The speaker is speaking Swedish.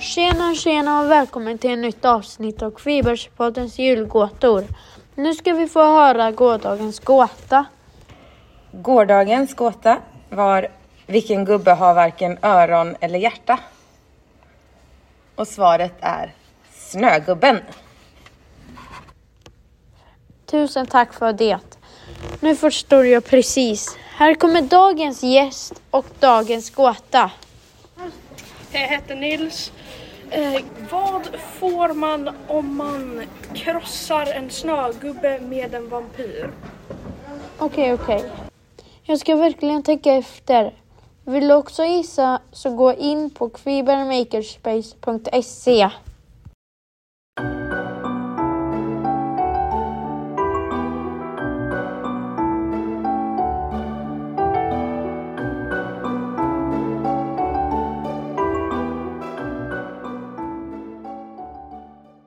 tjena och välkommen till ett nytt avsnitt av Kviberspoddens julgåtor. Nu ska vi få höra gårdagens gåta. Gårdagens gåta var Vilken gubbe har varken öron eller hjärta? Och svaret är Snögubben. Tusen tack för det. Nu förstår jag precis. Här kommer dagens gäst och dagens gåta. Jag heter Nils. Eh, vad får man om man krossar en snögubbe med en vampyr? Okej, okej. Jag ska verkligen tänka efter. Vill du också gissa så gå in på kvibermakerspace.se